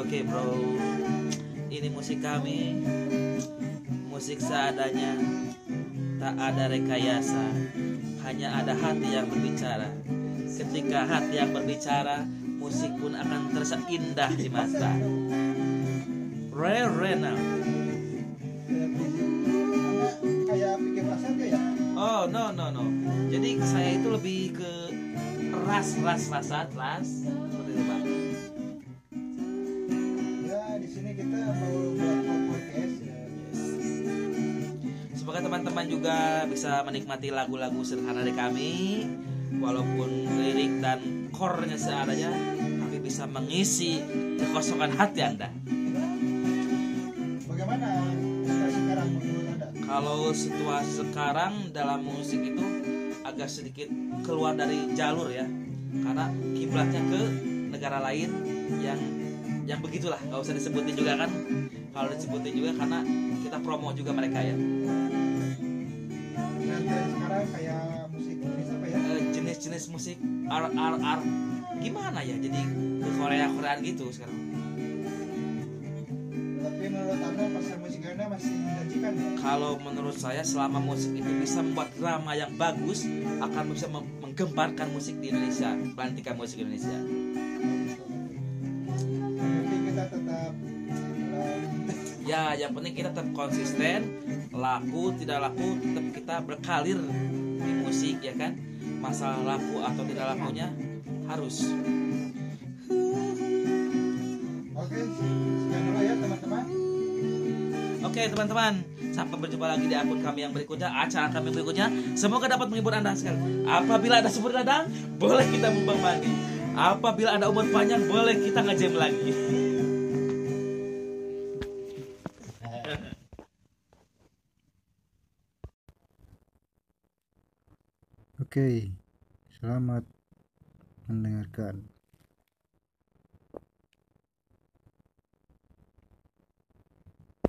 Oke bro. Ini musik kami. Musik seadanya. Tak ada rekayasa. Hanya ada hati yang berbicara. Ketika hati yang berbicara Musik pun akan terasa indah di mata. Re Rena rasa Oh no no no. Jadi saya itu lebih ke Ras ras rasat ras Seperti itu bang Semoga teman-teman juga bisa menikmati lagu-lagu sederhana dari kami. Walaupun lirik dan core-nya seadanya Tapi bisa mengisi kekosongan hati Anda. Bagaimana situasi sekarang menurut anda? Kalau situasi sekarang dalam musik itu agak sedikit keluar dari jalur ya. Karena kiblatnya ke negara lain yang yang begitulah. Nggak usah disebutin juga kan. Kalau disebutin juga karena kita promo juga mereka ya kayak musik apa ya? Eh, jenis-jenis musik RRR gimana ya jadi ke Korea Koreaan gitu sekarang? Tapi menurut anda pasar musik anda masih menjanjikan ya? Kalau menurut saya selama musik itu bisa membuat drama yang bagus akan bisa menggemparkan musik di Indonesia pelantikan musik Indonesia ya yang penting kita tetap konsisten laku tidak laku tetap kita berkalir di musik ya kan masalah laku atau tidak lakunya harus oke sekian dulu ya teman-teman Oke teman-teman, sampai berjumpa lagi di akun kami yang berikutnya, acara kami berikutnya. Semoga dapat menghibur Anda sekali. Apabila ada sumber dadang, boleh kita mumpang mandi. Apabila ada umur panjang, boleh kita ngejam lagi. Oke, selamat mendengarkan.